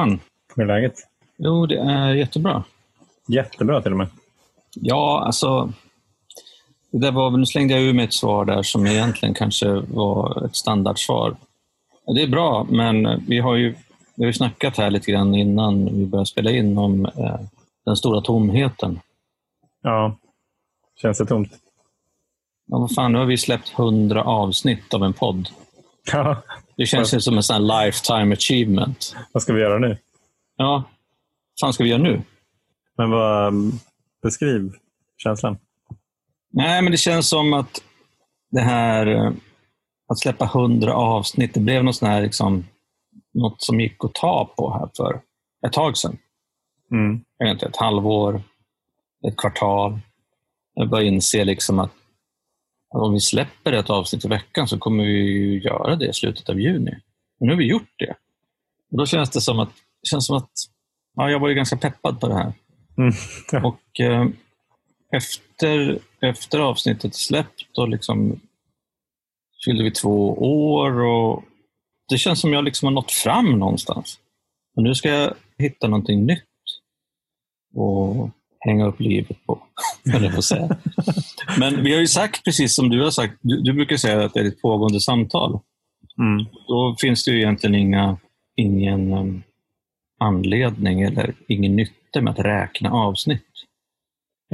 Johan. Hur är läget? Jo, det är jättebra. Jättebra till och med. Ja, alltså. Det där var, nu slängde jag ur mig ett svar där som egentligen kanske var ett standardsvar. Det är bra, men vi har ju, vi har ju snackat här lite grann innan vi började spela in om eh, den stora tomheten. Ja, känns det tomt? Ja, vad fan, nu har vi släppt hundra avsnitt av en podd. Ja. Det känns ju som en sån lifetime achievement. Vad ska vi göra nu? Ja, vad fan ska vi göra nu? Men vad, beskriv känslan. Nej, men det känns som att det här eh, att släppa hundra avsnitt, det blev något, sån här, liksom, något som gick att ta på här för ett tag sedan. Mm. Jag vet inte, ett halvår, ett kvartal. Jag börjar inse liksom att om vi släpper ett avsnitt i veckan så kommer vi ju göra det i slutet av juni. Och nu har vi gjort det. Och då känns det som att, känns som att ja, jag var ju ganska peppad på det här. Mm. Och eh, efter, efter avsnittet släppt och liksom fyllde vi två år och det känns som jag liksom har nått fram någonstans. Och nu ska jag hitta någonting nytt och hänga upp livet på, jag på att säga. Men vi har ju sagt, precis som du har sagt, du, du brukar säga att det är ett pågående samtal. Mm. Då finns det ju egentligen inga, ingen um, anledning eller ingen nytta med att räkna avsnitt.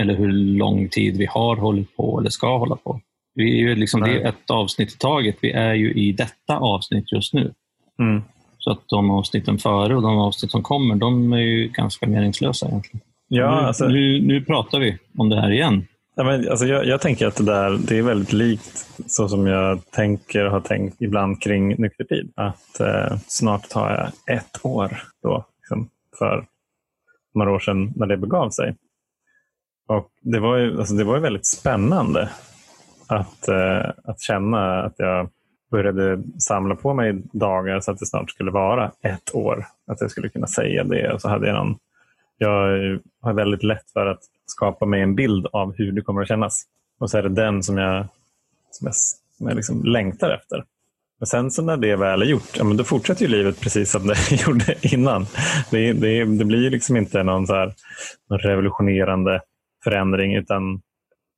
Eller hur lång tid vi har hållit på eller ska hålla på. Vi är ju liksom, det är ett avsnitt i taget. Vi är ju i detta avsnitt just nu. Mm. Så att de avsnitten före och de avsnitt som kommer, de är ju ganska meningslösa egentligen. Ja, nu, alltså, nu, nu pratar vi om det här igen ja, men, alltså, jag, jag tänker att det där det är väldigt likt så som jag tänker och har tänkt ibland kring nyktertid. Att eh, snart tar jag ett år då, liksom, för några år sedan när det begav sig. Och det var ju, alltså, det var ju väldigt spännande att, eh, att känna att jag började samla på mig dagar så att det snart skulle vara ett år. Att jag skulle kunna säga det. Och så hade jag, någon, jag har väldigt lätt för att skapa mig en bild av hur det kommer att kännas. Och så är det den som jag, som jag, som jag liksom längtar efter. Men sen så när det väl är gjort, ja, men då fortsätter ju livet precis som det gjorde innan. Det, det, det blir ju liksom inte någon, så här, någon revolutionerande förändring utan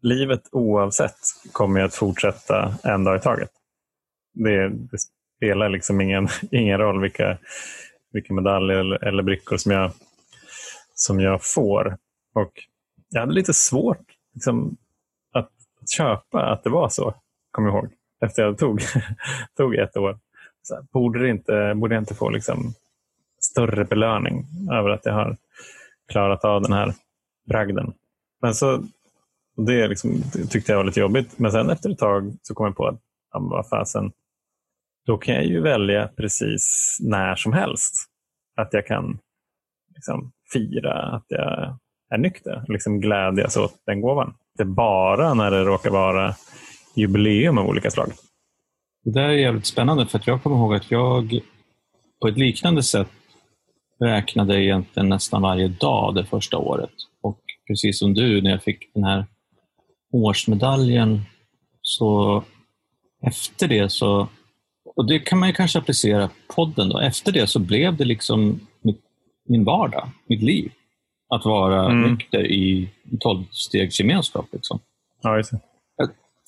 livet oavsett kommer ju att fortsätta en dag i taget. Det, det spelar liksom ingen, ingen roll vilka, vilka medaljer eller, eller brickor som jag, som jag får. Och jag hade lite svårt liksom, att, köpa att det var så, kommer jag ihåg. Efter jag tog, tog ett år. Så här, borde, det inte, borde jag inte få liksom, större belöning över att jag har klarat av den här bragden? Men så, det, liksom, det tyckte jag var lite jobbigt. Men sen efter ett tag så kom jag på att ja, vad fasen, då kan jag ju välja precis när som helst. Att jag kan liksom, fira att jag är nykter och liksom glädjas åt den gåvan. Det är bara när det råkar vara jubileum av olika slag. Det där är jävligt spännande för att jag kommer ihåg att jag på ett liknande sätt räknade egentligen nästan varje dag det första året. Och precis som du, när jag fick den här årsmedaljen, så efter det så, och det kan man ju kanske applicera på podden då, efter det så blev det liksom min vardag, mitt liv. Att vara Mm. nykter i tolvstegsgemenskap. Liksom. Ja.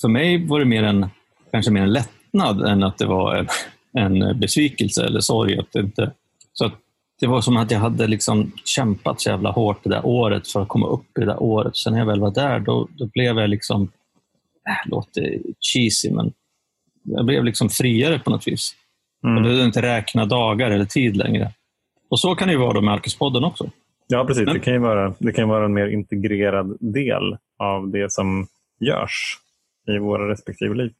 För mig var det mer en, kanske mer en lättnad än att det var en, en besvikelse eller sorg. Att det, inte, så att det var som att jag hade liksom kämpat så jävla hårt det där året för att komma upp i det där året. Sen när jag väl var där, då, då blev jag liksom, äh, låter cheesy, men jag blev liksom friare på något vis. Jag Mm. behövde inte räkna dagar eller tid längre. Och så kan det ju vara då med Alkispodden också. Ja, precis. Men- Det kan, ju vara, det kan vara en mer integrerad del av det som görs i våra respektive liv.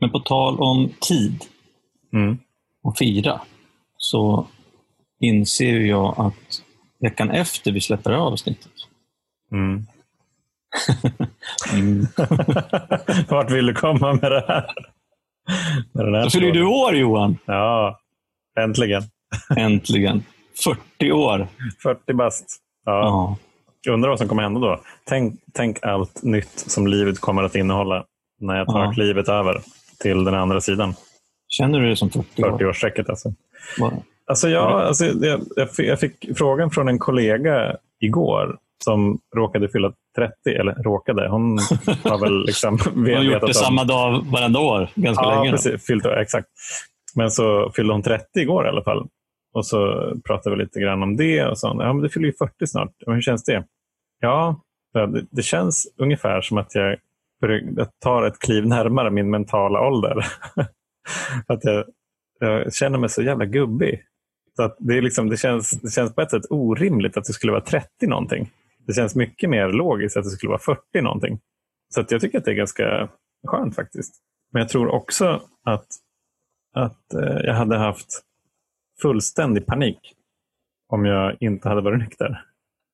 Men på tal om tid Mm. och fira, så inser jag att veckan efter vi släpper avsnittet, Mm. mm. Vart vill du komma med det här? Med den här då fyller du år Johan, Ja, äntligen. äntligen. 40 år. 40 bast. Ja. Ja. Undrar vad som kommer hända då. Tänk, tänk allt nytt som livet kommer att innehålla när jag tar Ja. klivet över till den andra sidan. Känner du dig som 40 år? 40-årsstrecket alltså. Bara? Alltså jag, alltså jag, jag fick frågan från en kollega igår som råkade fylla 30, eller råkade, hon har väl liksom hon har gjort det om... samma dag varenda år, ganska ja, länge. Precis, fyllt, exakt. Men så fyllde hon 30 igår i alla fall. Och så pratade vi lite grann om det och sa ja, men du fyller ju 40 snart. Men hur känns det? Ja, det, det känns ungefär som att jag, jag tar ett kliv närmare min mentala ålder. att jag, jag känner mig så jävla gubbig. Så att det, är liksom, det, känns, det känns på ett sätt orimligt att det skulle vara 30 någonting. Det känns mycket mer logiskt att det skulle vara 40 någonting. Så att jag tycker att det är ganska skönt faktiskt. Men jag tror också att, att eh, jag hade haft fullständig panik om jag inte hade varit nykter.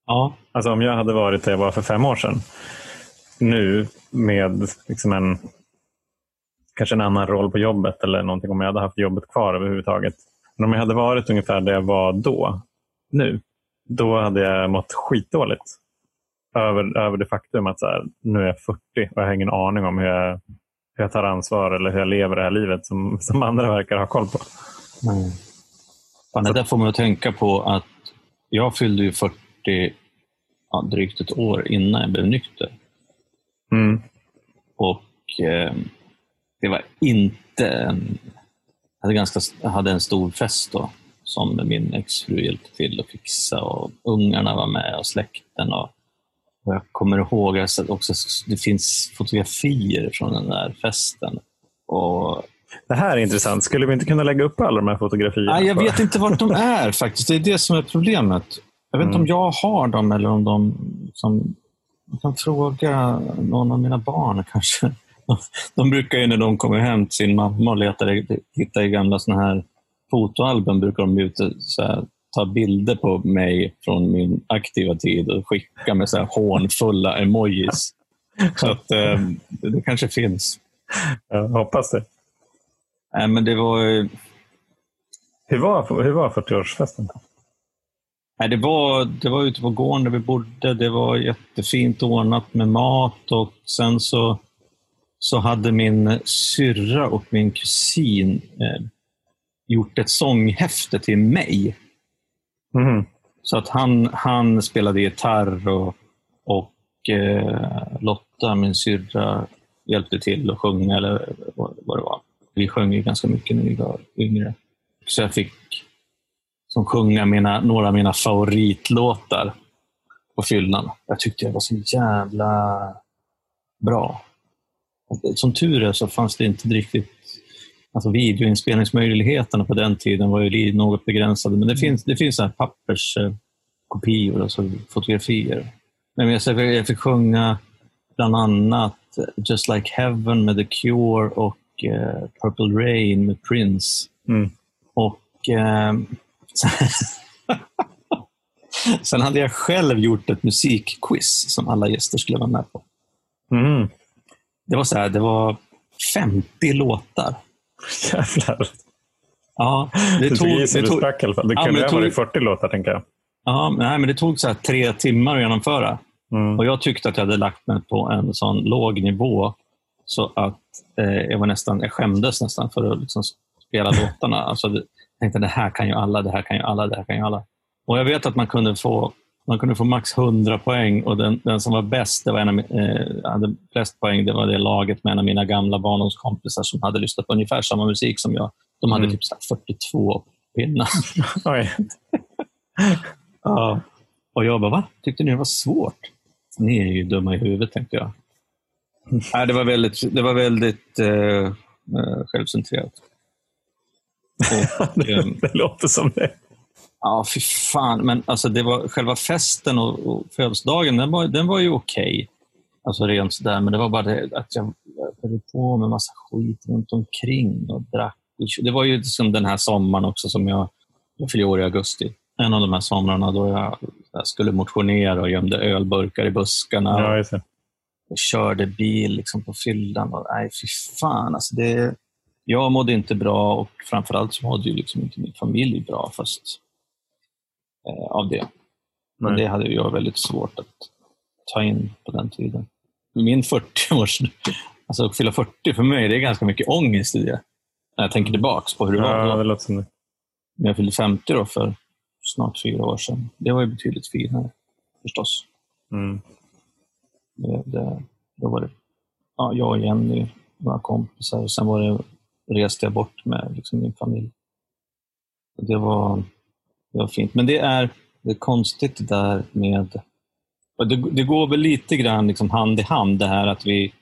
Ja. Alltså om jag hade varit där jag var för fem år sedan. Nu med liksom en kanske en annan roll på jobbet eller någonting om jag hade haft jobbet kvar överhuvudtaget. Men om jag hade varit ungefär där jag var då, nu, då hade jag mått skitdåligt. Över, över det faktum att så här, nu är jag 40 och jag har ingen aning om hur jag, hur jag tar ansvar eller hur jag lever det här livet som, som andra verkar ha koll på. Mm. Fan, det där får man att tänka på att jag fyllde ju 40 ja, drygt ett år innan jag blev nykter. Mm. Och eh, det var inte en... Jag hade, ganska, hade en stor fest då som min exfru hjälpte till att fixa och ungarna var med och släkten. Och, och jag kommer ihåg att också det finns fotografier från den där festen. Och det här är intressant. Skulle vi inte kunna lägga upp alla de här fotografierna? Nej, jag vet inte vart de är faktiskt. Det är det som är problemet. Jag vet inte mm. om jag har dem eller om de... Som, jag kan fråga någon av mina barn kanske. De brukar ju när de kommer hem till sin mamma och letar, hittar i gamla såna här fotoalbum, brukar de ute, så här, ta bilder på mig från min aktiva tid och skicka med så här hånfulla emojis. Så att eh, det kanske finns. Jag hoppas det. Nej, men det var... Hur var, hur var 40-årsfesten? Nej, det, var, det var ute på gården där vi bodde. Det var jättefint ordnat med mat och sen så, så hade min syrra och min kusin eh, gjort ett sånghäfte till mig. Mm. Så att han, han spelade gitarr och, och eh, Lotta, min syrra, hjälpte till att sjunga eller vad, vad det var. Vi sjöng ju ganska mycket när vi var yngre. Så jag fick som sjunga mina, några av mina favoritlåtar på fyllan. Jag tyckte jag var så jävla bra. Som tur är så fanns det inte riktigt Alltså videoinspelningsmöjligheterna på den tiden var ju något begränsade, men det finns, det finns papperskopior, alltså fotografier. Men jag, jag fick sjunga bland annat Just Like Heaven med The Cure och uh, Purple Rain med Prince. Mm. Och uh, Sen hade jag själv gjort ett musikquiz som alla gäster skulle vara med på. Mm. Det var så här, det var 50 låtar. Jävlar. Ja, det, det tog... Det, tog, sprack, i alla fall. det kunde ja, ha varit 40 låtar, tänker jag. Ja, nej, men det tog så tre timmar att genomföra. Mm. Och Jag tyckte att jag hade lagt mig på en sån låg nivå så att eh, jag, var nästan, jag skämdes nästan för att liksom spela låtarna. Alltså, jag tänkte det här kan ju alla, det här kan ju alla, det här kan ju alla. Och Jag vet att man kunde få man kunde få max 100 poäng och den, den som var bäst, det var en av, eh, hade flest poäng, det var det laget med en av mina gamla barndomskompisar som hade lyssnat på ungefär samma musik som jag. De hade mm. typ 42 pinnar. ja. Och jag bara, va? Tyckte ni det var svårt? Ni är ju dumma i huvudet, tänkte jag. Nej, det var väldigt, det var väldigt eh, eh självcentrerat. Och, det, eh, det låter som det. Ja, fy fan. Men alltså, det var, själva festen och, och födelsedagen, den var, den var ju okej. Okay. Alltså rent sådär, men det var bara det att jag höll på med massa skit runt omkring och drack. Det var ju som den här sommaren också som jag, jag fyllde år i augusti. En av de här somrarna då jag, jag skulle motionera och gömde ölburkar i buskarna. Ja, och körde bil liksom på fyllan. Och, nej, fy fan. Alltså det, jag mådde inte bra och framförallt så mådde ju liksom inte min familj bra. Fast eh, av det. Men det hade jag väldigt svårt att ta in på den tiden. Min 40-års... Alltså att fylla 40 för mig, det är ganska mycket ångest i det. När jag tänker tillbaka på hur det ja, var. Det låter som det. när jag fyllde 50 då för snart fyra år sedan. Det var ju betydligt finare förstås. Mm. Det, det, då var det ja, jag och Jenny, några kompisar. Sen var det, reste jag bort med liksom, min familj. Det var, det var fint. Men det är, det är konstigt det där med... Det, det går väl lite grann liksom hand i hand det här att vi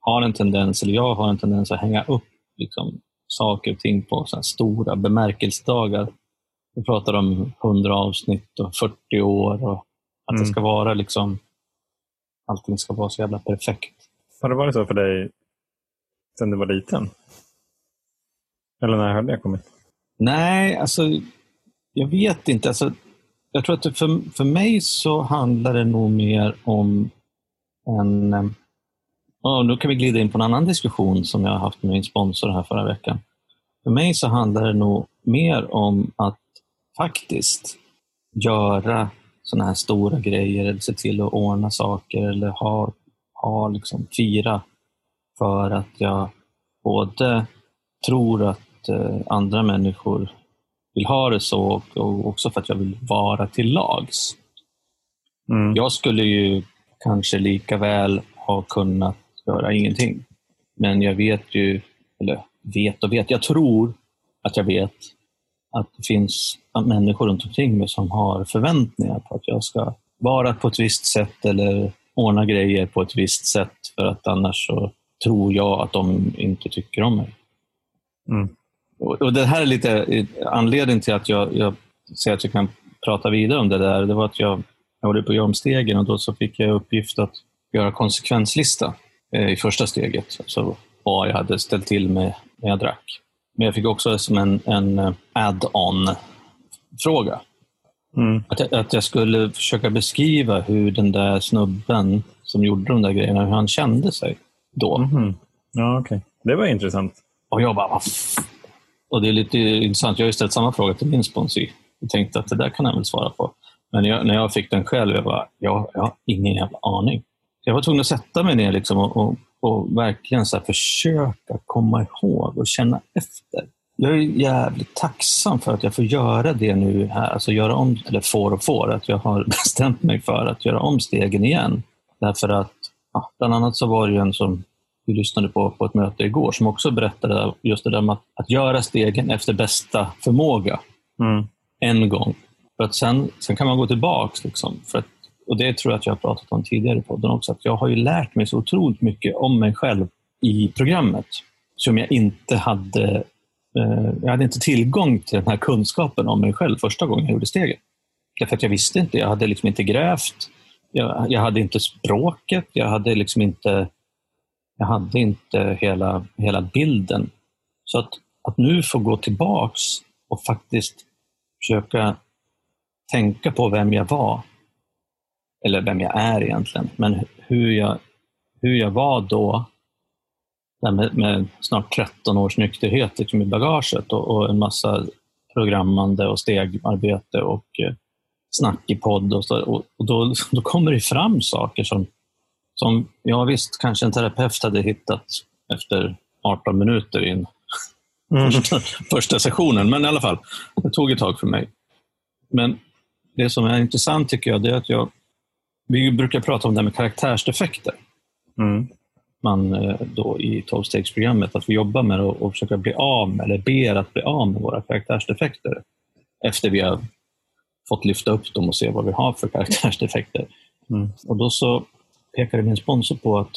har en tendens, eller jag har en tendens att hänga upp liksom, saker och ting på så stora bemärkelsedagar. Vi pratar om 100 avsnitt och 40 år och att mm. det ska vara liksom allting ska vara så jävla perfekt. Har det varit så för dig sedan du var liten? Eller när har det kommit? Nej, alltså jag vet inte. Alltså, jag tror att för, för mig så handlar det nog mer om en... Oh, nu kan vi glida in på en annan diskussion som jag har haft med min sponsor här förra veckan. För mig så handlar det nog mer om att faktiskt göra sådana här stora grejer eller se till att ordna saker eller ha, ha liksom, fira för att jag både tror att eh, andra människor vill ha det så och också för att jag vill vara till lags. Mm. Jag skulle ju kanske lika väl ha kunnat göra ingenting. Men jag vet ju, eller vet och vet, jag tror att jag vet att det finns människor runt omkring mig som har förväntningar på att jag ska vara på ett visst sätt eller ordna grejer på ett visst sätt för att annars så tror jag att de inte tycker om mig. Mm. Och Det här är lite anledningen till att jag, jag säger att jag kan prata vidare om det där. Det var att jag, jag var på Jormstegen och då så fick jag uppgift att göra konsekvenslista eh, i första steget. Alltså vad jag hade ställt till med när jag drack. Men jag fick också som en, en eh, add-on fråga. Mm. Att, jag, att jag skulle försöka beskriva hur den där snubben som gjorde de där grejerna, hur han kände sig då. Mm. Ja, okay. Det var intressant. Och jag bara, och det är lite intressant. Jag har ju ställt samma fråga till min sponsor och tänkte att det där kan han väl svara på. Men jag, när jag fick den själv, jag bara, jag, jag har ingen jävla aning. Jag var tvungen att sätta mig ner liksom och, och, och verkligen så försöka komma ihåg och känna efter. Jag är jävligt tacksam för att jag får göra det nu här. Alltså göra om, eller får och får, att jag har bestämt mig för att göra om stegen igen. Därför att, ja, bland annat så var det ju en som vi lyssnade på på ett möte igår som också berättade just det där med att, att göra stegen efter bästa förmåga. Mm. En gång. För att sen, sen kan man gå tillbaks. Liksom, för att, och Det tror jag att jag har pratat om tidigare i podden också. Att jag har ju lärt mig så otroligt mycket om mig själv i programmet som jag inte hade eh, jag hade inte tillgång till den här kunskapen om mig själv första gången jag gjorde steget. Därför att jag visste inte. Jag hade liksom inte grävt. Jag, jag hade inte språket. Jag hade liksom inte jag hade inte hela, hela bilden. Så att, att nu få gå tillbaks och faktiskt försöka tänka på vem jag var, eller vem jag är egentligen, men hur jag, hur jag var då, med, med snart 13 års nykterhet liksom i bagaget och, och, en massa programmande och stegarbete och eh, snack i podd. Och, så, och, och då, då kommer det fram saker som som, ja visst, kanske en terapeut hade hittat efter 18 minuter i mm. första, första sessionen, men i alla fall, det tog ett tag för mig. Men det som är intressant tycker jag, det är att jag, vi brukar prata om det här med karaktärsdefekter. Mm. Man eh, då i tolvstegsprogrammet, att vi jobbar med att och försöka bli av med, eller ber att bli av med våra karaktärsdefekter. Efter vi har fått lyfta upp dem och se vad vi har för karaktärsdefekter. Mm. Och då så pekade min sponsor på att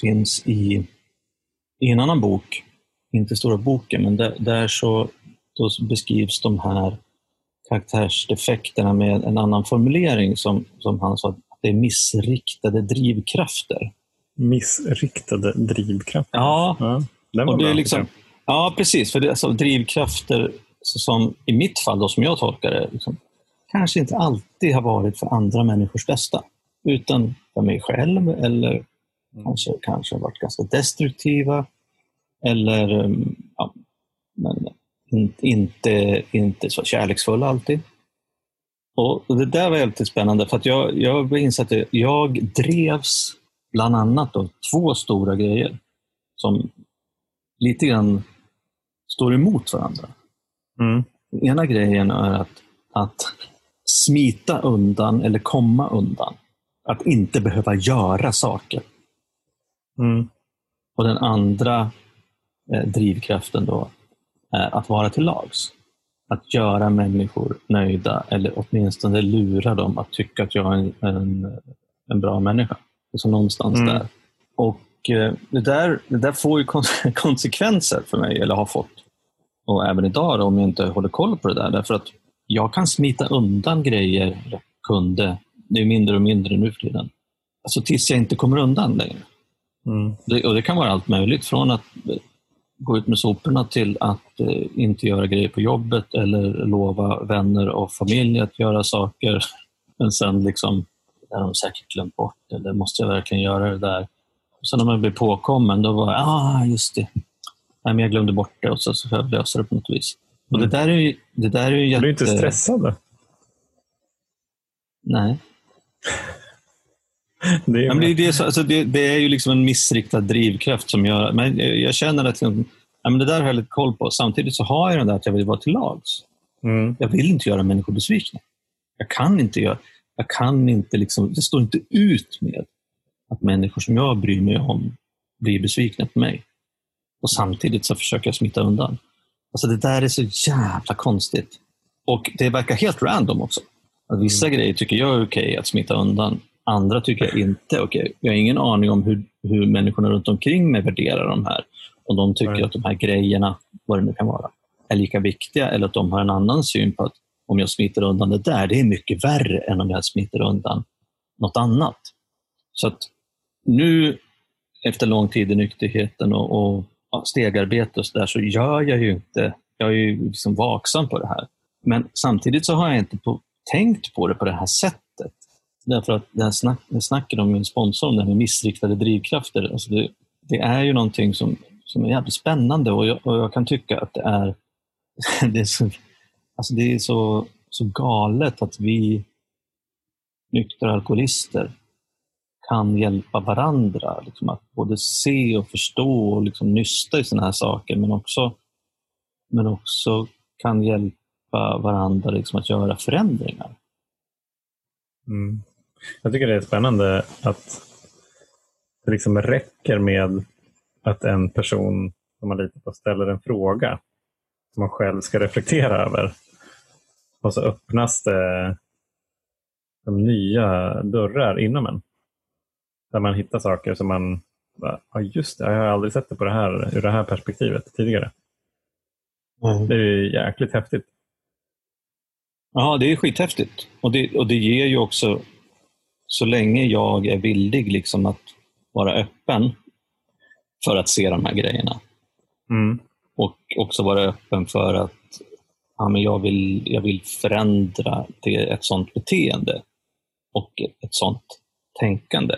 finns i, i en annan bok, inte stora boken, men där, där så beskrivs de här karaktärsdefekterna med en annan formulering som, som han sa, att det är missriktade drivkrafter. Missriktade drivkrafter? Ja, ja och det är liksom, ja precis. För det är alltså drivkrafter som i mitt fall, då, som jag tolkar det, liksom, kanske inte alltid har varit för andra människors bästa utan för mig själv eller mm. kanske, kanske varit ganska destruktiva. Eller um, ja, men inte, inte så kärleksfulla alltid. Och Det där var väldigt spännande för att jag, jag insåg att jag drevs bland annat av två stora grejer som lite grann står emot varandra. Mm. Den ena grejen är att, att smita undan eller komma undan. Att inte behöva göra saker. Mm. Och den andra eh, drivkraften då är att vara till lags. Att göra människor nöjda eller åtminstone lura dem att tycka att jag är en, en, en bra människa. Så någonstans Mm. där. Och eh, det där, det där får ju kon- konsekvenser för mig, eller har fått. Och även idag då, om jag inte håller koll på det där. Därför att jag kan smita undan grejer jag kunde. Det är mindre och mindre nu för tiden. Alltså tills jag inte kommer undan längre. Mm. Det, och det kan vara allt möjligt. Från att gå ut med soporna till att eh, inte göra grejer på jobbet eller lova vänner och familj att göra saker. Men sen liksom, har de säkert glömt bort. Eller måste jag verkligen göra det där? Och sen när man blir påkommen, då var jag, ah just det. Nej, men jag glömde bort det och så, får jag lösa det på något vis. Och det där är ju, det där är ju jätte... Du är inte stressad? Nej. Det är, Ja, det, det, så- alltså det, det är ju liksom en missriktad drivkraft som gör... Men jag, känner att liksom, ja, men det där har jag lite koll på. Samtidigt så har jag den där att jag vill vara till lags. mm. Jag vill inte göra människor besvikna. Jag kan inte göra... Jag kan inte liksom... Det står inte ut med att människor som jag bryr mig om blir besvikna på mig. Och samtidigt så försöker jag smita undan. Alltså det där är så jävla konstigt. Och det verkar helt random också. Att vissa grejer tycker jag är okej att smita undan. Andra tycker jag inte är okej. Jag har ingen aning om hur, hur människorna runt omkring mig värderar de här. Om de tycker Nej. att de här grejerna, vad det nu kan vara, är lika viktiga eller att de har en annan syn på att om jag smiter undan det där, det är mycket värre än om jag smiter undan något annat. Så att nu, efter lång tid i nykterheten och, och ja, stegarbete och så där, så gör jag ju inte, jag är ju liksom vaksam på det här. Men samtidigt så har jag inte på, tänkt på det på det här sättet. Därför att det här snack, det snacket om min sponsor, om det här med missriktade drivkrafter, alltså det, det är ju någonting som, som är jävligt spännande och jag, och jag kan tycka att det är, det är, så, alltså det är så, så galet att vi nyktra alkoholister kan hjälpa varandra. Liksom att både se och förstå och liksom nysta i sådana här saker men också, men också kan hjälpa varandra liksom att göra förändringar. Mm. Jag tycker det är spännande att det liksom räcker med att en person som man litar på ställer en fråga som man själv ska reflektera över. Och så öppnas det de nya dörrar inom en. Där man hittar saker som man, ja just det, jag har aldrig sett det på det här, ur det här perspektivet tidigare. Det är ju jäkligt häftigt. Ja, det är skithäftigt. Och det, och det ger ju också, så länge jag är villig liksom att vara öppen för att se de här grejerna Mm. och också vara öppen för att ja, men jag, vill, jag vill förändra det, ett sånt beteende och ett, sånt tänkande.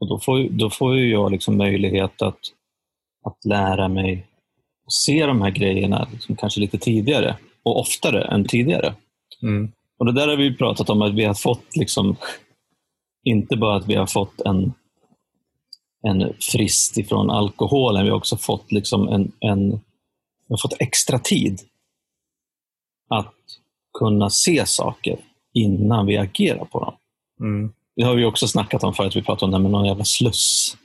Och då får, då får jag liksom möjlighet att, att lära mig att se de här grejerna liksom kanske lite tidigare och oftare än tidigare. Mm. Och det där har vi pratat om att vi har fått liksom, inte bara att vi har fått en, en frist ifrån alkoholen, vi har också fått liksom en, en vi har fått extra tid att kunna se saker innan vi agerar på dem. Mm. Det har vi också snackat om förut, vi pratade om det här med någon jävla sluss.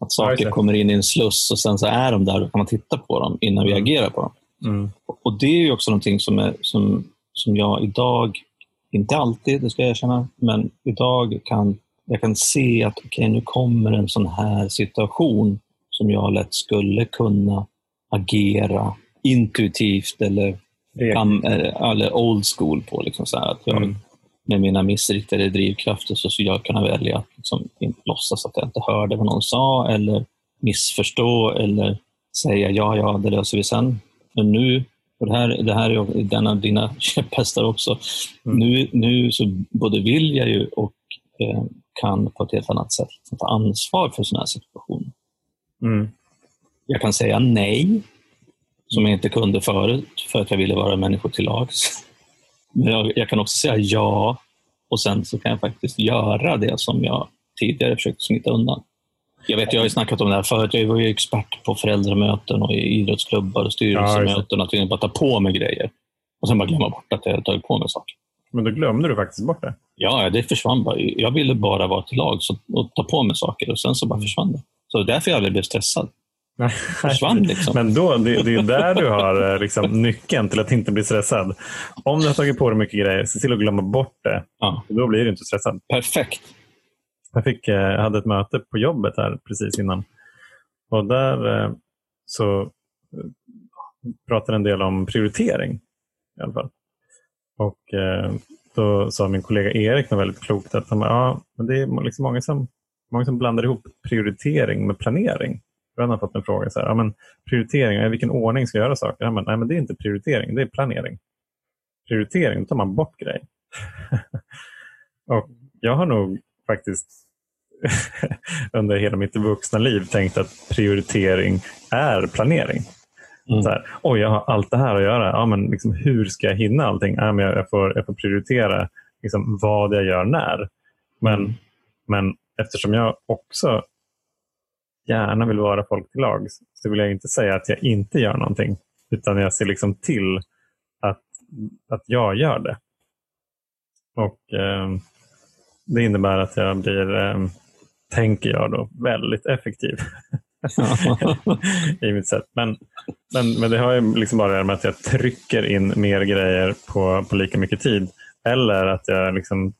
Att saker kommer in i en sluss och sen så är de där och kan man titta på dem innan vi Mm. agerar på dem. Mm. Och det är ju också någonting som, är, som, som jag idag, inte alltid, det ska jag erkänna, men idag kan jag kan se att okej, nu kommer en sån här situation som jag lätt skulle kunna agera intuitivt eller, eh, eller old school på. Liksom så att jag, Mm. Med mina missriktade drivkrafter så skulle jag kunna välja att liksom låtsas att jag inte hörde vad någon sa eller missförstå eller säga ja, ja, det löser vi sen. Men nu, och det här, det här är den av dina käpphästar också, Mm. nu, nu så både vill jag ju och eh, kan på ett helt annat sätt ta ansvar för sådana här situationer. Mm. Jag kan säga nej, som jag inte kunde förut, för att jag ville vara människor till lags. Men jag, jag kan också säga ja, och sen så kan jag faktiskt göra det som jag tidigare försökte smita undan. Jag vet, jag har ju snackat om det här förut. Jag var ju expert på föräldramöten och i idrottsklubbar och styrelsemöten. Att jag bara ta på mig grejer. Och sen bara glömma bort att jag tagit på mig saker. Men då glömde du faktiskt bort det? Ja, det försvann bara. Jag ville bara vara till lag och ta på mig saker och sen så bara mm. försvann det. Så det är därför jag aldrig blev stressad. försvann liksom. Men då, det, det är där du har eh, liksom, nyckeln till att inte bli stressad. Om du har tagit på dig mycket grejer, se till att glömma bort det. Ja. Då blir du inte stressad. Perfekt. Jag, fick, eh, jag eh, hade ett möte på jobbet här precis innan. Och där eh, så eh, pratade en del om prioritering. i alla fall. Och eh, då sa min kollega Erik något väldigt klokt att han, ja, men det är liksom många, som, många som blandar ihop prioritering med planering. Jag har fått en fråga, så här, ja, men prioritering, i vilken ordning ska jag göra saker? Ja, men, nej, men det är inte prioritering, det är planering. Prioritering, då tar man bort grejer. och jag har nog faktiskt under hela mitt vuxna liv tänkt att prioritering är planering. Mm. Så här, Oj, jag har allt det här att göra. Ja, men liksom, hur ska jag hinna allting? Ja, men jag, jag, får, jag får prioritera liksom, vad jag gör när. Men, mm. men eftersom jag också gärna vill vara folk till lag så vill jag inte säga att jag inte gör någonting. Utan jag ser liksom till att, att jag gör det. Och eh, Det innebär att jag blir, eh, tänker jag då, väldigt effektiv. i mitt sätt. Men, men, men det har ju liksom bara med att jag trycker in mer grejer på, på lika mycket tid. Eller att jag, liksom,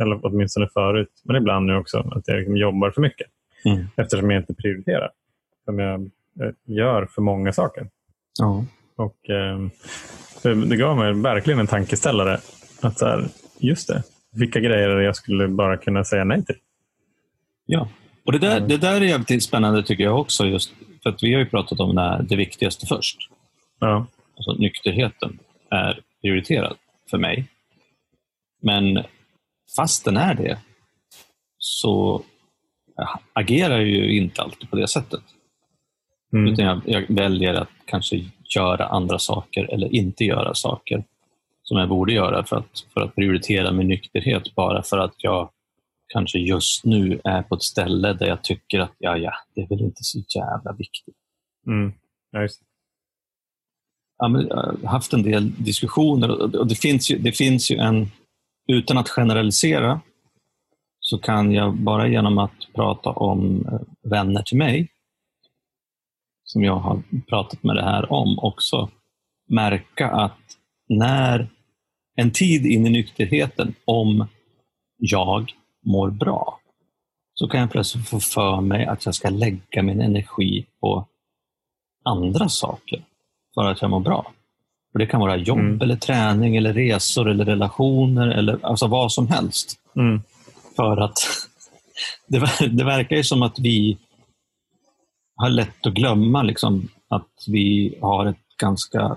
eller åtminstone förut, men ibland nu också, att jag liksom jobbar för mycket. Mm. Eftersom jag inte prioriterar. Som jag gör för många saker. Ja. Och, eh, det gav mig verkligen en tankeställare. Att så här, just det, vilka grejer jag skulle bara kunna säga nej till? Ja, och det där, det där är jävligt spännande tycker jag också. Just för att vi har ju pratat om det, här, det viktigaste först. Ja. Alltså, nykterheten är prioriterad för mig. Men fast den är det så agerar jag ju inte alltid på det sättet. Mm. Utan jag, jag, väljer att kanske göra andra saker eller inte göra saker som jag borde göra för att, för att prioritera min nykterhet bara för att jag kanske just nu är på ett ställe där jag tycker att ja, ja, det är väl inte så jävla viktigt. Mm. Ja, men jag har haft en del diskussioner och det finns ju, det finns ju en, utan att generalisera, så kan jag bara genom att prata om eh, vänner till mig, som jag har pratat med det här om också, märka att när en tid in i nykterheten, om jag mår bra, så kan jag plötsligt få för mig att jag ska lägga min energi på andra saker för att jag mår bra. För Det kan vara jobb, mm. eller träning, eller resor, eller relationer, eller alltså vad som helst. Mm. För att det, det verkar ju som att vi har lätt att glömma liksom, att vi har ett ganska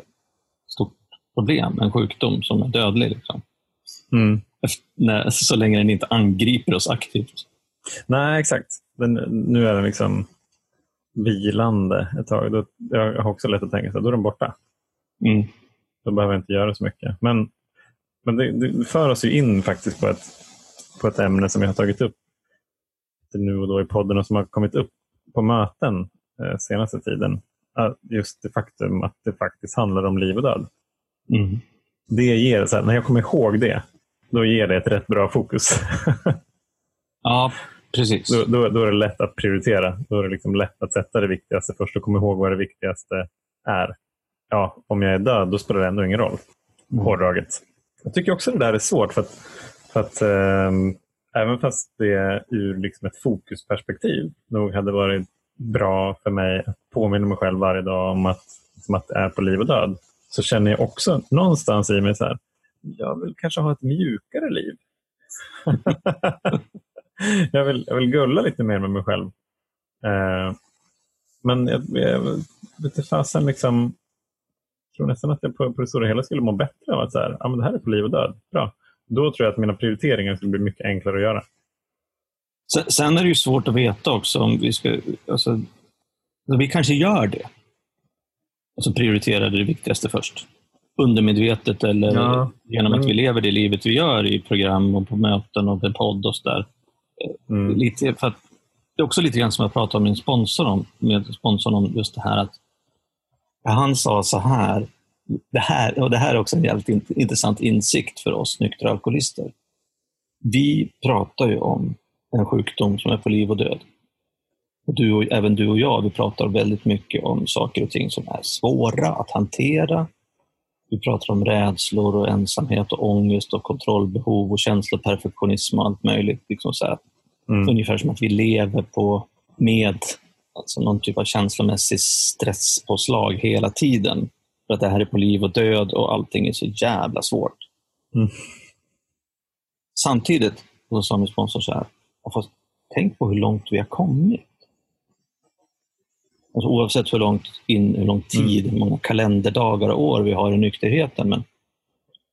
problem, en sjukdom som är dödlig. Liksom. Mm. Efter, så länge den inte angriper oss aktivt. Nej, exakt. Den, nu är den liksom vilande ett tag. Då, jag har också lätt att tänka att då är den borta. Mm. Då behöver jag inte göra så mycket. Men, men det, det för oss ju in faktiskt på ett, på ett ämne som jag har tagit upp nu och då i podden och som har kommit upp på möten eh, senaste tiden. Just det faktum att det faktiskt handlar om liv och död. Mm. Det ger, så här, när jag kommer ihåg det, då ger det ett rätt bra fokus. ja, precis. Då, då, då, är det lätt att prioritera. Då är det liksom lätt att sätta det viktigaste först och komma ihåg vad det viktigaste är. Ja, om jag är död, då spelar det ändå ingen roll. Mm. Hårdraget. Jag tycker också det där är svårt. för att, för att eh, Även fast det ur liksom ett fokusperspektiv nog hade varit bra för mig att påminna mig själv varje dag om att, liksom att det är på liv och död, så känner jag också någonstans i mig så här, jag vill kanske ha ett mjukare liv. jag, vill, jag vill gulla lite mer med mig själv. Eh, men jag, jag vet fasen, liksom, jag tror nästan att jag på, på det stora hela skulle må bättre av att så här, ah, men det här är på liv och död. Bra. Då tror jag att mina prioriteringar skulle bli mycket enklare att göra. Sen är det ju svårt att veta också om vi ska... Alltså, vi kanske gör det. Alltså prioriterar det viktigaste först. Undermedvetet eller ja, genom att vi lever det livet vi gör i program och på möten och på podd och sådär. Mm. Lite, för det är också lite grann som jag pratade med min sponsor om, med sponsorn om just det här att han sa så här, det här, och det här är också en jävligt intressant insikt för oss nyktra alkoholister. Vi pratar ju om en sjukdom som är på liv och död. Och du och, även du och jag, vi pratar väldigt mycket om saker och ting som är svåra att hantera. Vi pratar om rädslor och ensamhet och ångest och kontrollbehov och känsloperfektionism och allt möjligt. Liksom så här. Mm. Ungefär som att vi lever på med alltså någon typ av känslomässig stresspåslag hela tiden. För att det här är på liv och död och allting är så jävla svårt. Mm. Samtidigt, så sa min sponsor så här, tänk på hur långt vi har kommit. Alltså oavsett hur, långt in, hur lång tid, mm. hur många kalenderdagar och år vi har i nykterheten. Men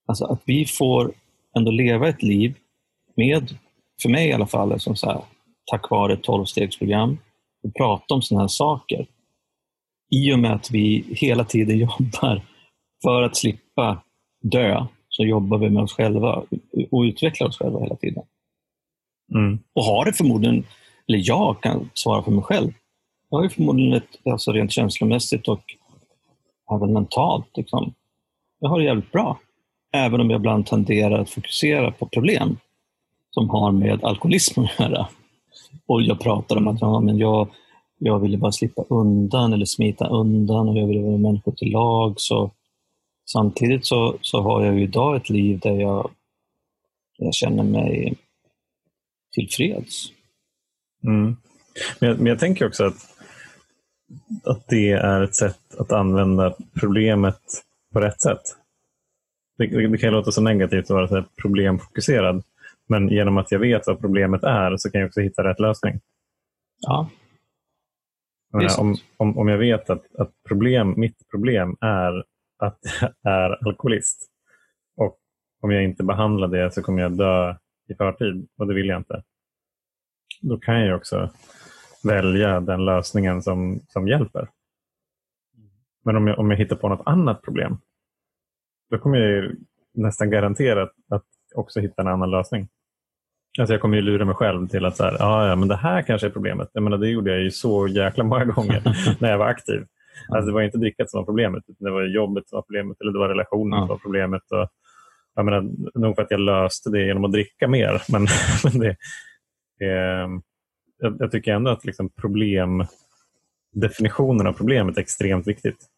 alltså att vi får ändå leva ett liv med, för mig i alla fall, som så här, tack vare ett tolvstegsprogram, och prata om sådana här saker. I och med att vi hela tiden jobbar för att slippa dö, så jobbar vi med oss själva och utvecklar oss själva hela tiden. Mm. Och har det förmodligen, eller jag kan svara för mig själv, har ju förmodligen ett, alltså rent känslomässigt och även mentalt, liksom, jag har det jävligt bra. Även om jag ibland tenderar att fokusera på problem som har med alkoholism att göra. Och jag pratar om att ja, men jag, jag ville bara slippa undan eller smita undan och jag ville vara människor till lag. Så samtidigt så, så har jag idag ett liv där jag, jag känner mig tillfreds. Mm. Men, jag, men jag tänker också att, att det är ett sätt att använda problemet på rätt sätt. Det, det, det kan låta så negativt att vara så problemfokuserad. Men genom att jag vet vad problemet är så kan jag också hitta rätt lösning. Ja. Menar, om, om, om jag vet att, att problem, mitt problem är att jag är alkoholist och om jag inte behandlar det så kommer jag dö i förtid och det vill jag inte. Då kan jag också välja den lösningen som, som hjälper. Men om jag, om jag hittar på något annat problem, då kommer jag nästan garanterat att också hitta en annan lösning. Alltså jag kommer ju lura mig själv till att så här, ah, ja, men det här kanske är problemet. Jag menar, det gjorde jag ju så jäkla många gånger när jag var aktiv. Alltså det var inte drickat som var problemet, utan det var jobbet som var problemet eller det var relationen som var problemet. Och, jag menar, nog för att jag löste det genom att dricka mer. Men, men det, eh, jag, jag, tycker ändå att liksom problem, definitionen av problemet är extremt viktigt.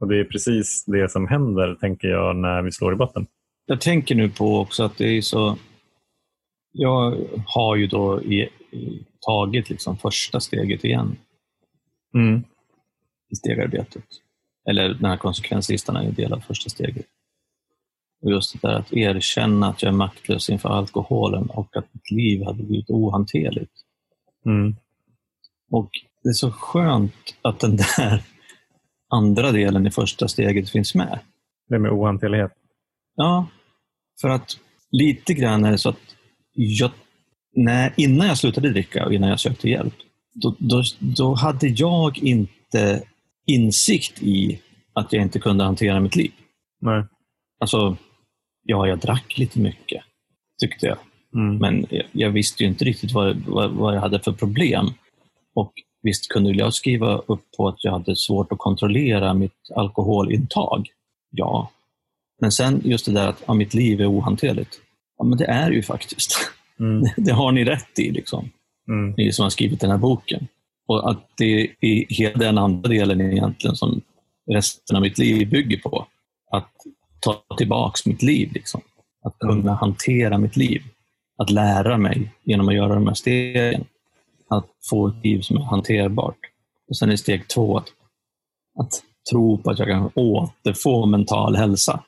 Och Det är precis det som händer, tänker jag, när vi slår i botten. Jag tänker nu på också att det är så... Jag har ju då i, i, tagit liksom första steget igen mm. i stegarbetet. Eller den här konsekvenslistan är en del av första steget. Och just det där att erkänna att jag är maktlös inför alkoholen och att mitt liv hade blivit ohanterligt. Mm. Och det är så skönt att den där andra delen i första steget finns med. Det med ohanterlighet? Ja, för att lite grann är det så att jag, när, innan jag slutade dricka och innan jag sökte hjälp, då, då, då hade jag inte insikt i att jag inte kunde hantera mitt liv. Nej. Alltså, ja, jag drack lite mycket, tyckte jag. Mm. Men jag, jag, visste ju inte riktigt vad, vad, vad, jag hade för problem. Och visst kunde jag skriva upp på att jag hade svårt att kontrollera mitt alkoholintag. Ja, men sen just det där att ja, mitt liv är ohanterligt. Ja, men det är ju faktiskt. Mm. Det har ni rätt i, liksom. Mm. ni som har skrivit den här boken. Och att det är hela den andra delen egentligen som resten av mitt liv bygger på. Att ta tillbaks mitt liv. Liksom. Att kunna mm. hantera mitt liv. Att lära mig genom att göra de här stegen. Att få ett liv som är hanterbart. Och Sen är steg två att, att tro på att jag kan återfå mental hälsa.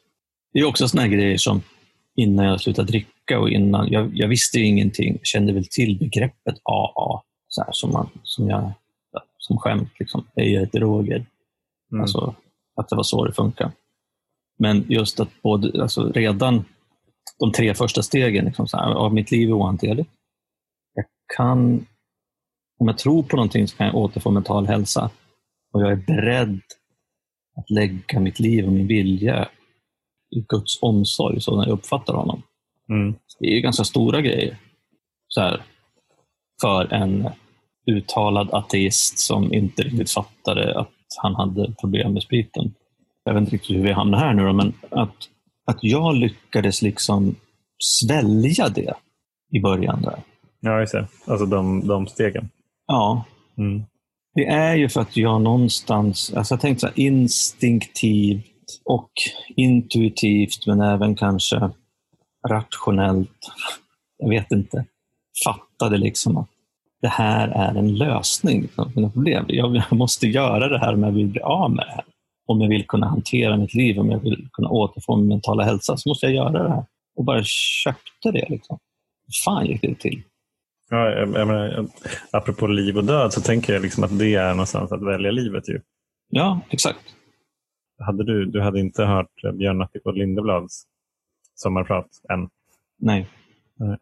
Det är också såna grejer som innan jag slutade dricka och innan, jag, jag visste ingenting, kände väl till begreppet AA, så här, som, man, som, jag, som skämt. Liksom. Jag är droger. Mm. Alltså, att det var så det funkar. Men just att både, alltså redan de tre första stegen, liksom så här, av mitt liv är ohanterligt. Jag kan, om jag tror på någonting så kan jag återfå mental hälsa. Och jag är beredd att lägga mitt liv och min vilja Guds omsorg, så när jag uppfattar honom. Mm. Det är ju ganska stora grejer så här, för en uttalad ateist som inte riktigt fattade att han hade problem med spriten. jag vet inte riktigt hur vi hamnar här nu, då, men att, att jag lyckades liksom svälja det i början. där. Ja, just det. Alltså de, de stegen. Ja. Mm. Det är ju för att jag någonstans, alltså jag tänkte så här, instinktivt och intuitivt, men även kanske rationellt, jag vet inte, fattade liksom att det här är en lösning på mina problem. Jag måste göra det här om jag vill bli av med det här. Om jag vill kunna hantera mitt liv, om jag vill kunna återfå min mentala hälsa, så måste jag göra det här. Och bara köpte det. Liksom. fan gick det till? Ja, jag, jag menar, apropå liv och död så tänker jag liksom att det är någonstans att välja livet. Ju. Ja, exakt. Hade du, du hade inte hört Björn Natthiko Lindeblads sommarprat än? Nej. Nej.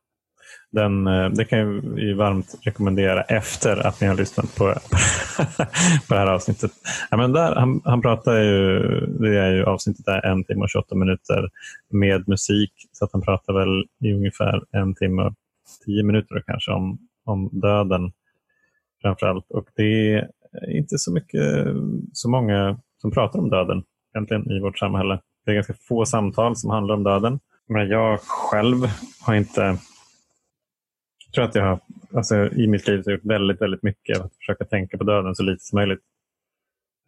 Den, eh, det kan jag varmt rekommendera efter att ni har lyssnat på, på det här avsnittet. Ja, men där, han, han pratar ju, det är ju avsnittet är en timme och 28 minuter med musik. Så att han pratar väl i ungefär en timme och tio minuter kanske om, om döden framförallt. Och det är inte så mycket, så många som pratar om döden egentligen i vårt samhälle. Det är ganska få samtal som handlar om döden. Men jag själv har inte tror att jag har, alltså, i mitt liv har gjort väldigt, väldigt mycket att försöka tänka på döden så lite som möjligt.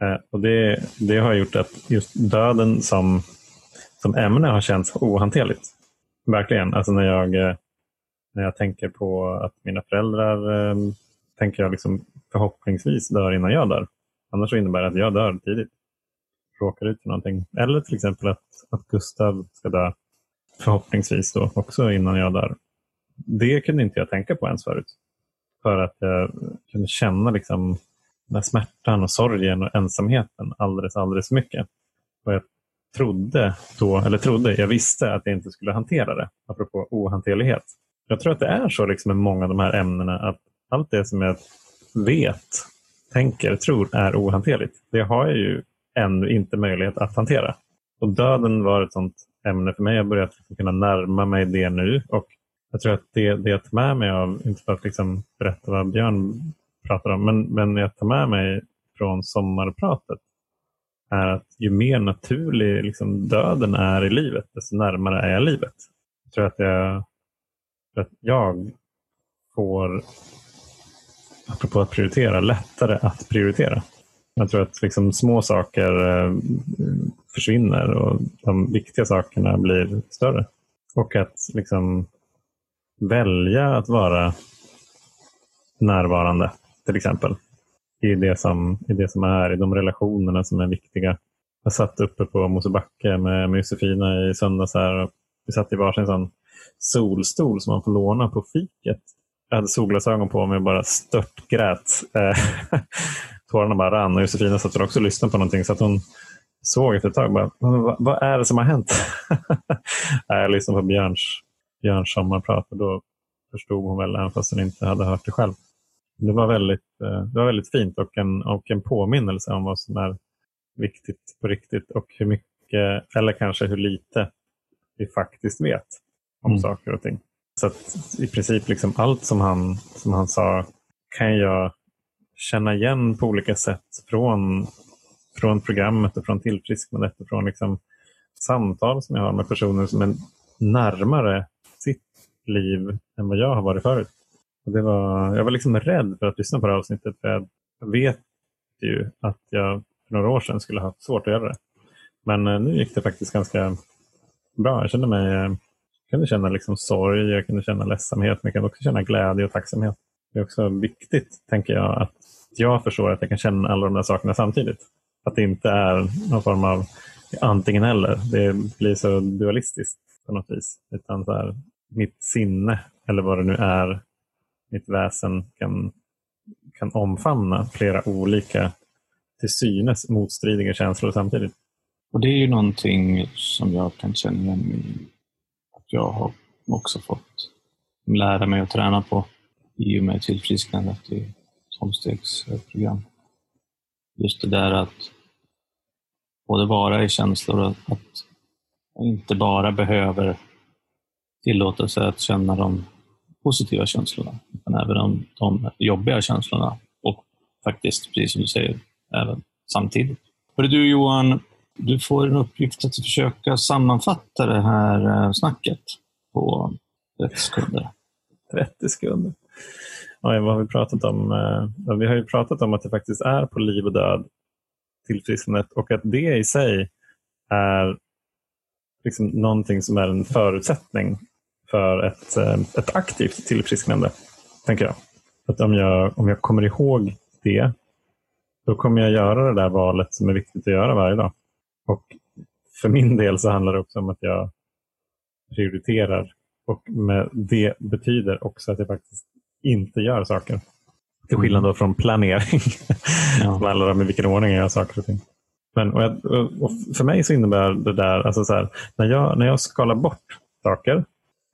Eh, och det, det har gjort att just döden som, som ämne har känts ohanterligt. Verkligen. Alltså när jag, eh, när jag tänker på att mina föräldrar eh, tänker jag liksom förhoppningsvis dör innan jag dör. Annars så innebär det att jag dör tidigt. Råkar ut för någonting. Eller till exempel att, att Gustav ska dö förhoppningsvis då också innan jag dör det kunde inte jag tänka på ens förut. För att jag kunde känna liksom den här smärtan och sorgen och ensamheten alldeles, alldeles för mycket. Och jag trodde då, eller trodde, jag visste att jag inte skulle hantera det, apropå ohanterlighet. Jag tror att det är så liksom med många av de här ämnena att allt det som jag vet, tänker, tror är ohanterligt, det har jag ju ännu inte möjlighet att hantera. Och döden var ett sånt ämne för mig. Jag har börjat kunna närma mig det nu och jag tror att det, det jag tar med mig av, inte för att liksom berätta vad Björn pratar om, men, men jag tar med mig från sommarpratet är att ju mer naturlig liksom, döden är i livet, desto närmare är jag livet. Jag tror att jag, att jag får, apropå att prioritera, lättare att prioritera. Jag tror att liksom, små saker eh, försvinner och de viktiga sakerna blir större. Och att liksom, välja att vara närvarande till exempel. I det, som, I det som är, i de relationerna som är viktiga. Jag satt uppe på Mosebacke med, med Josefina i söndags här och vi satt i varsin sån solstol som man får låna på fiket. Jag hade solglasögon på mig och bara störtgrät. Eh, tårarna bara rann och Josefina satt också och lyssnade på någonting så att hon såg efter ett tag bara, vad, vad är det som har hänt? jag lyssnade på Björns Björns sommarprat och då förstod hon väl, även fast hon inte hade hört det själv. Det var väldigt, eh, det var väldigt fint och en, och en påminnelse om vad som är viktigt på riktigt och hur mycket, eller kanske hur lite, vi faktiskt vet om mm. saker och ting. Så i princip liksom allt som han, som han sa kan jag känna igen på olika sätt från, från programmet och från tillfrisknandet och från liksom samtal som jag har med personer som är närmare liv än vad jag har varit förut. Och det var, jag var liksom rädd för att lyssna på det här avsnittet. För jag vet ju att jag för några år sedan skulle ha haft svårt att göra det. Men eh, nu gick det faktiskt ganska bra. Jag kände mig, eh, jag kunde känna liksom sorg, jag kunde känna ledsamhet, men jag kunde också känna glädje och tacksamhet. Det är också viktigt, tänker jag, att jag förstår att jag kan känna alla de där sakerna samtidigt. Att det inte är någon form av antingen eller. Det blir så dualistiskt på något vis. Utan så här, mitt sinne, eller vad det nu är, mitt väsen kan, kan omfamna flera olika, till synes motstridiga känslor samtidigt. Och Det är ju någonting som jag kan känna igen i att jag har också fått lära mig att träna på i och med tillfrisknandet i omstegsprogram. Just det där att både vara i känslor och att jag inte bara behöver tillåtelse att känna de positiva känslorna, men även de, de jobbiga känslorna och faktiskt, precis som du säger, även samtidigt. Hörru du Johan, Du får en uppgift att försöka sammanfatta det här eh, snacket på 30 sekunder. 30 sekunder. Oj, vad har vi pratat om? Eh, ja, vi har ju pratat om att det faktiskt är på liv och död tillfrisknandet och att det i sig är liksom någonting som är en förutsättning för ett, eh, ett aktivt tillfrisknande, tänker jag. Att om jag. Om jag kommer ihåg det, då kommer jag göra det där valet som är viktigt att göra varje dag. Och för min del så handlar det också om att jag prioriterar och med det betyder också att jag faktiskt inte gör saker. Till skillnad då från planering, ja. som handlar om i vilken ordning jag gör saker och ting. Men, och, jag, och för mig så innebär det där, alltså så här, när, jag, när jag skalar bort saker,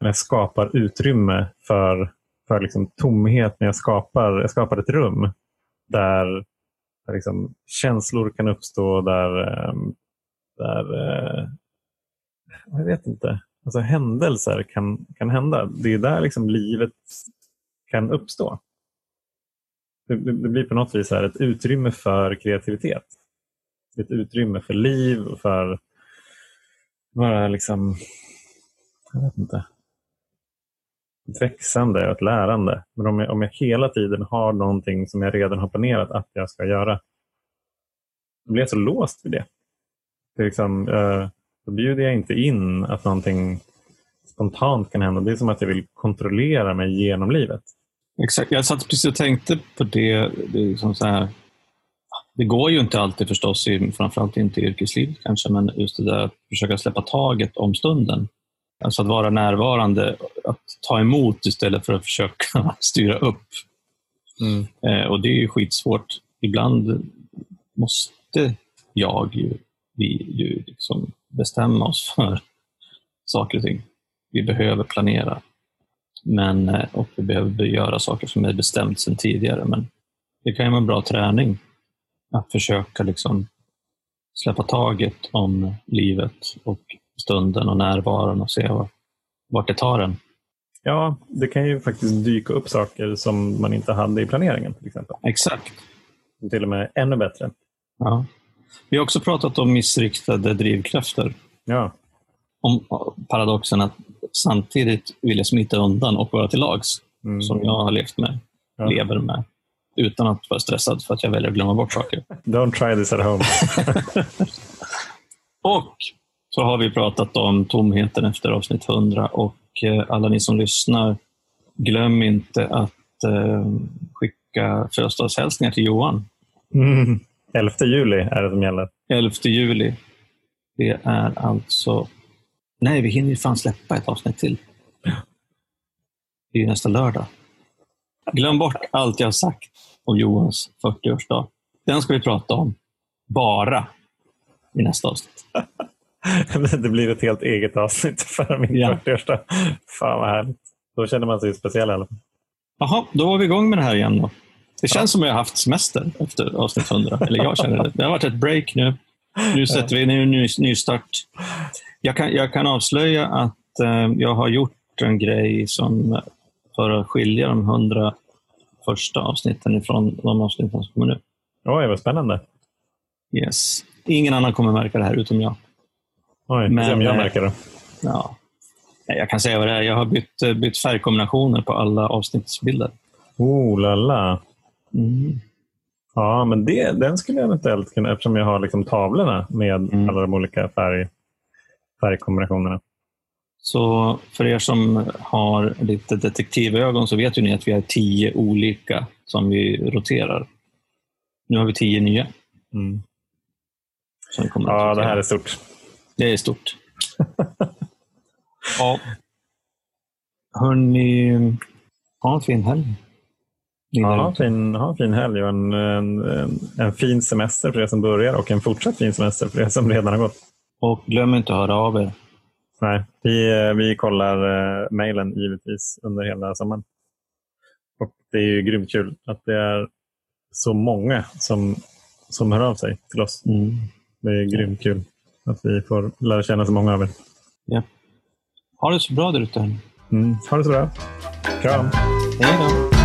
när jag skapar utrymme för, för liksom tomhet, när jag skapar, jag skapar ett rum där, där liksom känslor kan uppstå, där, ehm, där eh, jag vet inte, alltså händelser kan, kan hända. Det är där liksom livet kan uppstå. Det, det blir på något vis här ett utrymme för kreativitet. Ett utrymme för liv och för bara liksom, jag vet inte, växande och ett lärande. Men om jag, om jag hela tiden har någonting som jag redan har planerat att jag ska göra, då blir jag så låst vid det. det är liksom, eh, då bjuder jag inte in att någonting spontant kan hända. Det är som att jag vill kontrollera mig genom livet. Exakt. Jag satt precis och tänkte på det. Det, liksom så här, det går ju inte alltid förstås, i, framförallt inte i yrkeslivet kanske, men just det där att försöka släppa taget om stunden. Alltså att vara närvarande, att ta emot istället för att försöka styra upp. Mm. Eh, och det är ju skitsvårt. Ibland måste jag ju, vi ju liksom bestämma oss för saker och ting. Vi behöver planera. Men, eh, och vi behöver göra saker som är bestämt sedan tidigare. Men det kan ju vara en bra träning att försöka liksom släppa taget om livet och stunden och närvaron och se vart det tar en. Ja, det kan ju faktiskt dyka upp saker som man inte hade i planeringen. till exempel. Exakt. Till och med ännu bättre. Ja. Vi har också pratat om missriktade drivkrafter. Ja. Om paradoxen att samtidigt vilja smita undan och vara till lags, mm. som jag har levt med, ja. lever med, utan att vara stressad för att jag väljer att glömma bort saker. Don't try this at home. och så har vi pratat om tomheten efter avsnitt 100 och eh, alla ni som lyssnar, glöm inte att eh, skicka födelsedagshälsningar till Johan. Mm. 11 juli är det som gäller. 11 juli. Det är alltså Nej, vi hinner ju fan släppa ett avsnitt till. Det är nästa lördag. Glöm bort allt jag har sagt om Johans 40-årsdag. Den ska vi prata om bara i nästa avsnitt. det blir ett helt eget avsnitt för min ja. 40-årsdag. Fan vad härligt. Då känner man sig speciell i alla fall. Jaha, då var vi igång med det här igen. Då. Det känns ja. som att jag har haft semester efter avsnitt 100. Eller jag känner det. Det har varit ett break nu. Nu sätter vi en ny, ny start. Jag kan, jag kan avslöja att eh, jag har gjort en grej som för att skilja de hundra första avsnitten ifrån de avsnitten som kommer nu. Oj, vad spännande. Yes. Ingen annan kommer märka det här utom jag. Oj, Men, jag eh, märker det. Ja. Jag kan säga vad det är. Jag har bytt, eh, bytt färgkombinationer på alla avsnittsbilder. Oh la la. Mm. Ja, men det, den skulle jag eventuellt kunna, eftersom jag har liksom tavlorna med mm. alla de olika färg, färgkombinationerna. Så för er som har lite detektivögon så vet ju ni att vi har tio olika som vi roterar. Nu har vi tio nya. Mm. ja, det här är stort. Det är stort. ja. Hörni, ha en fin helg. Ja, fin, ha en fin helg och en, en, en, fin semester för er som börjar och en fortsatt fin semester för er som redan har gått. Och glöm inte att höra av er. Nej, vi, vi kollar uh, mejlen givetvis under hela sommaren. Och det är ju grymt kul att det är så många som, som hör av sig till oss. Mm. Det är grymt kul att vi får lära känna så många av er. Ja. Ha det så bra där ute. Mm, ha det så bra. Kram. Hej då.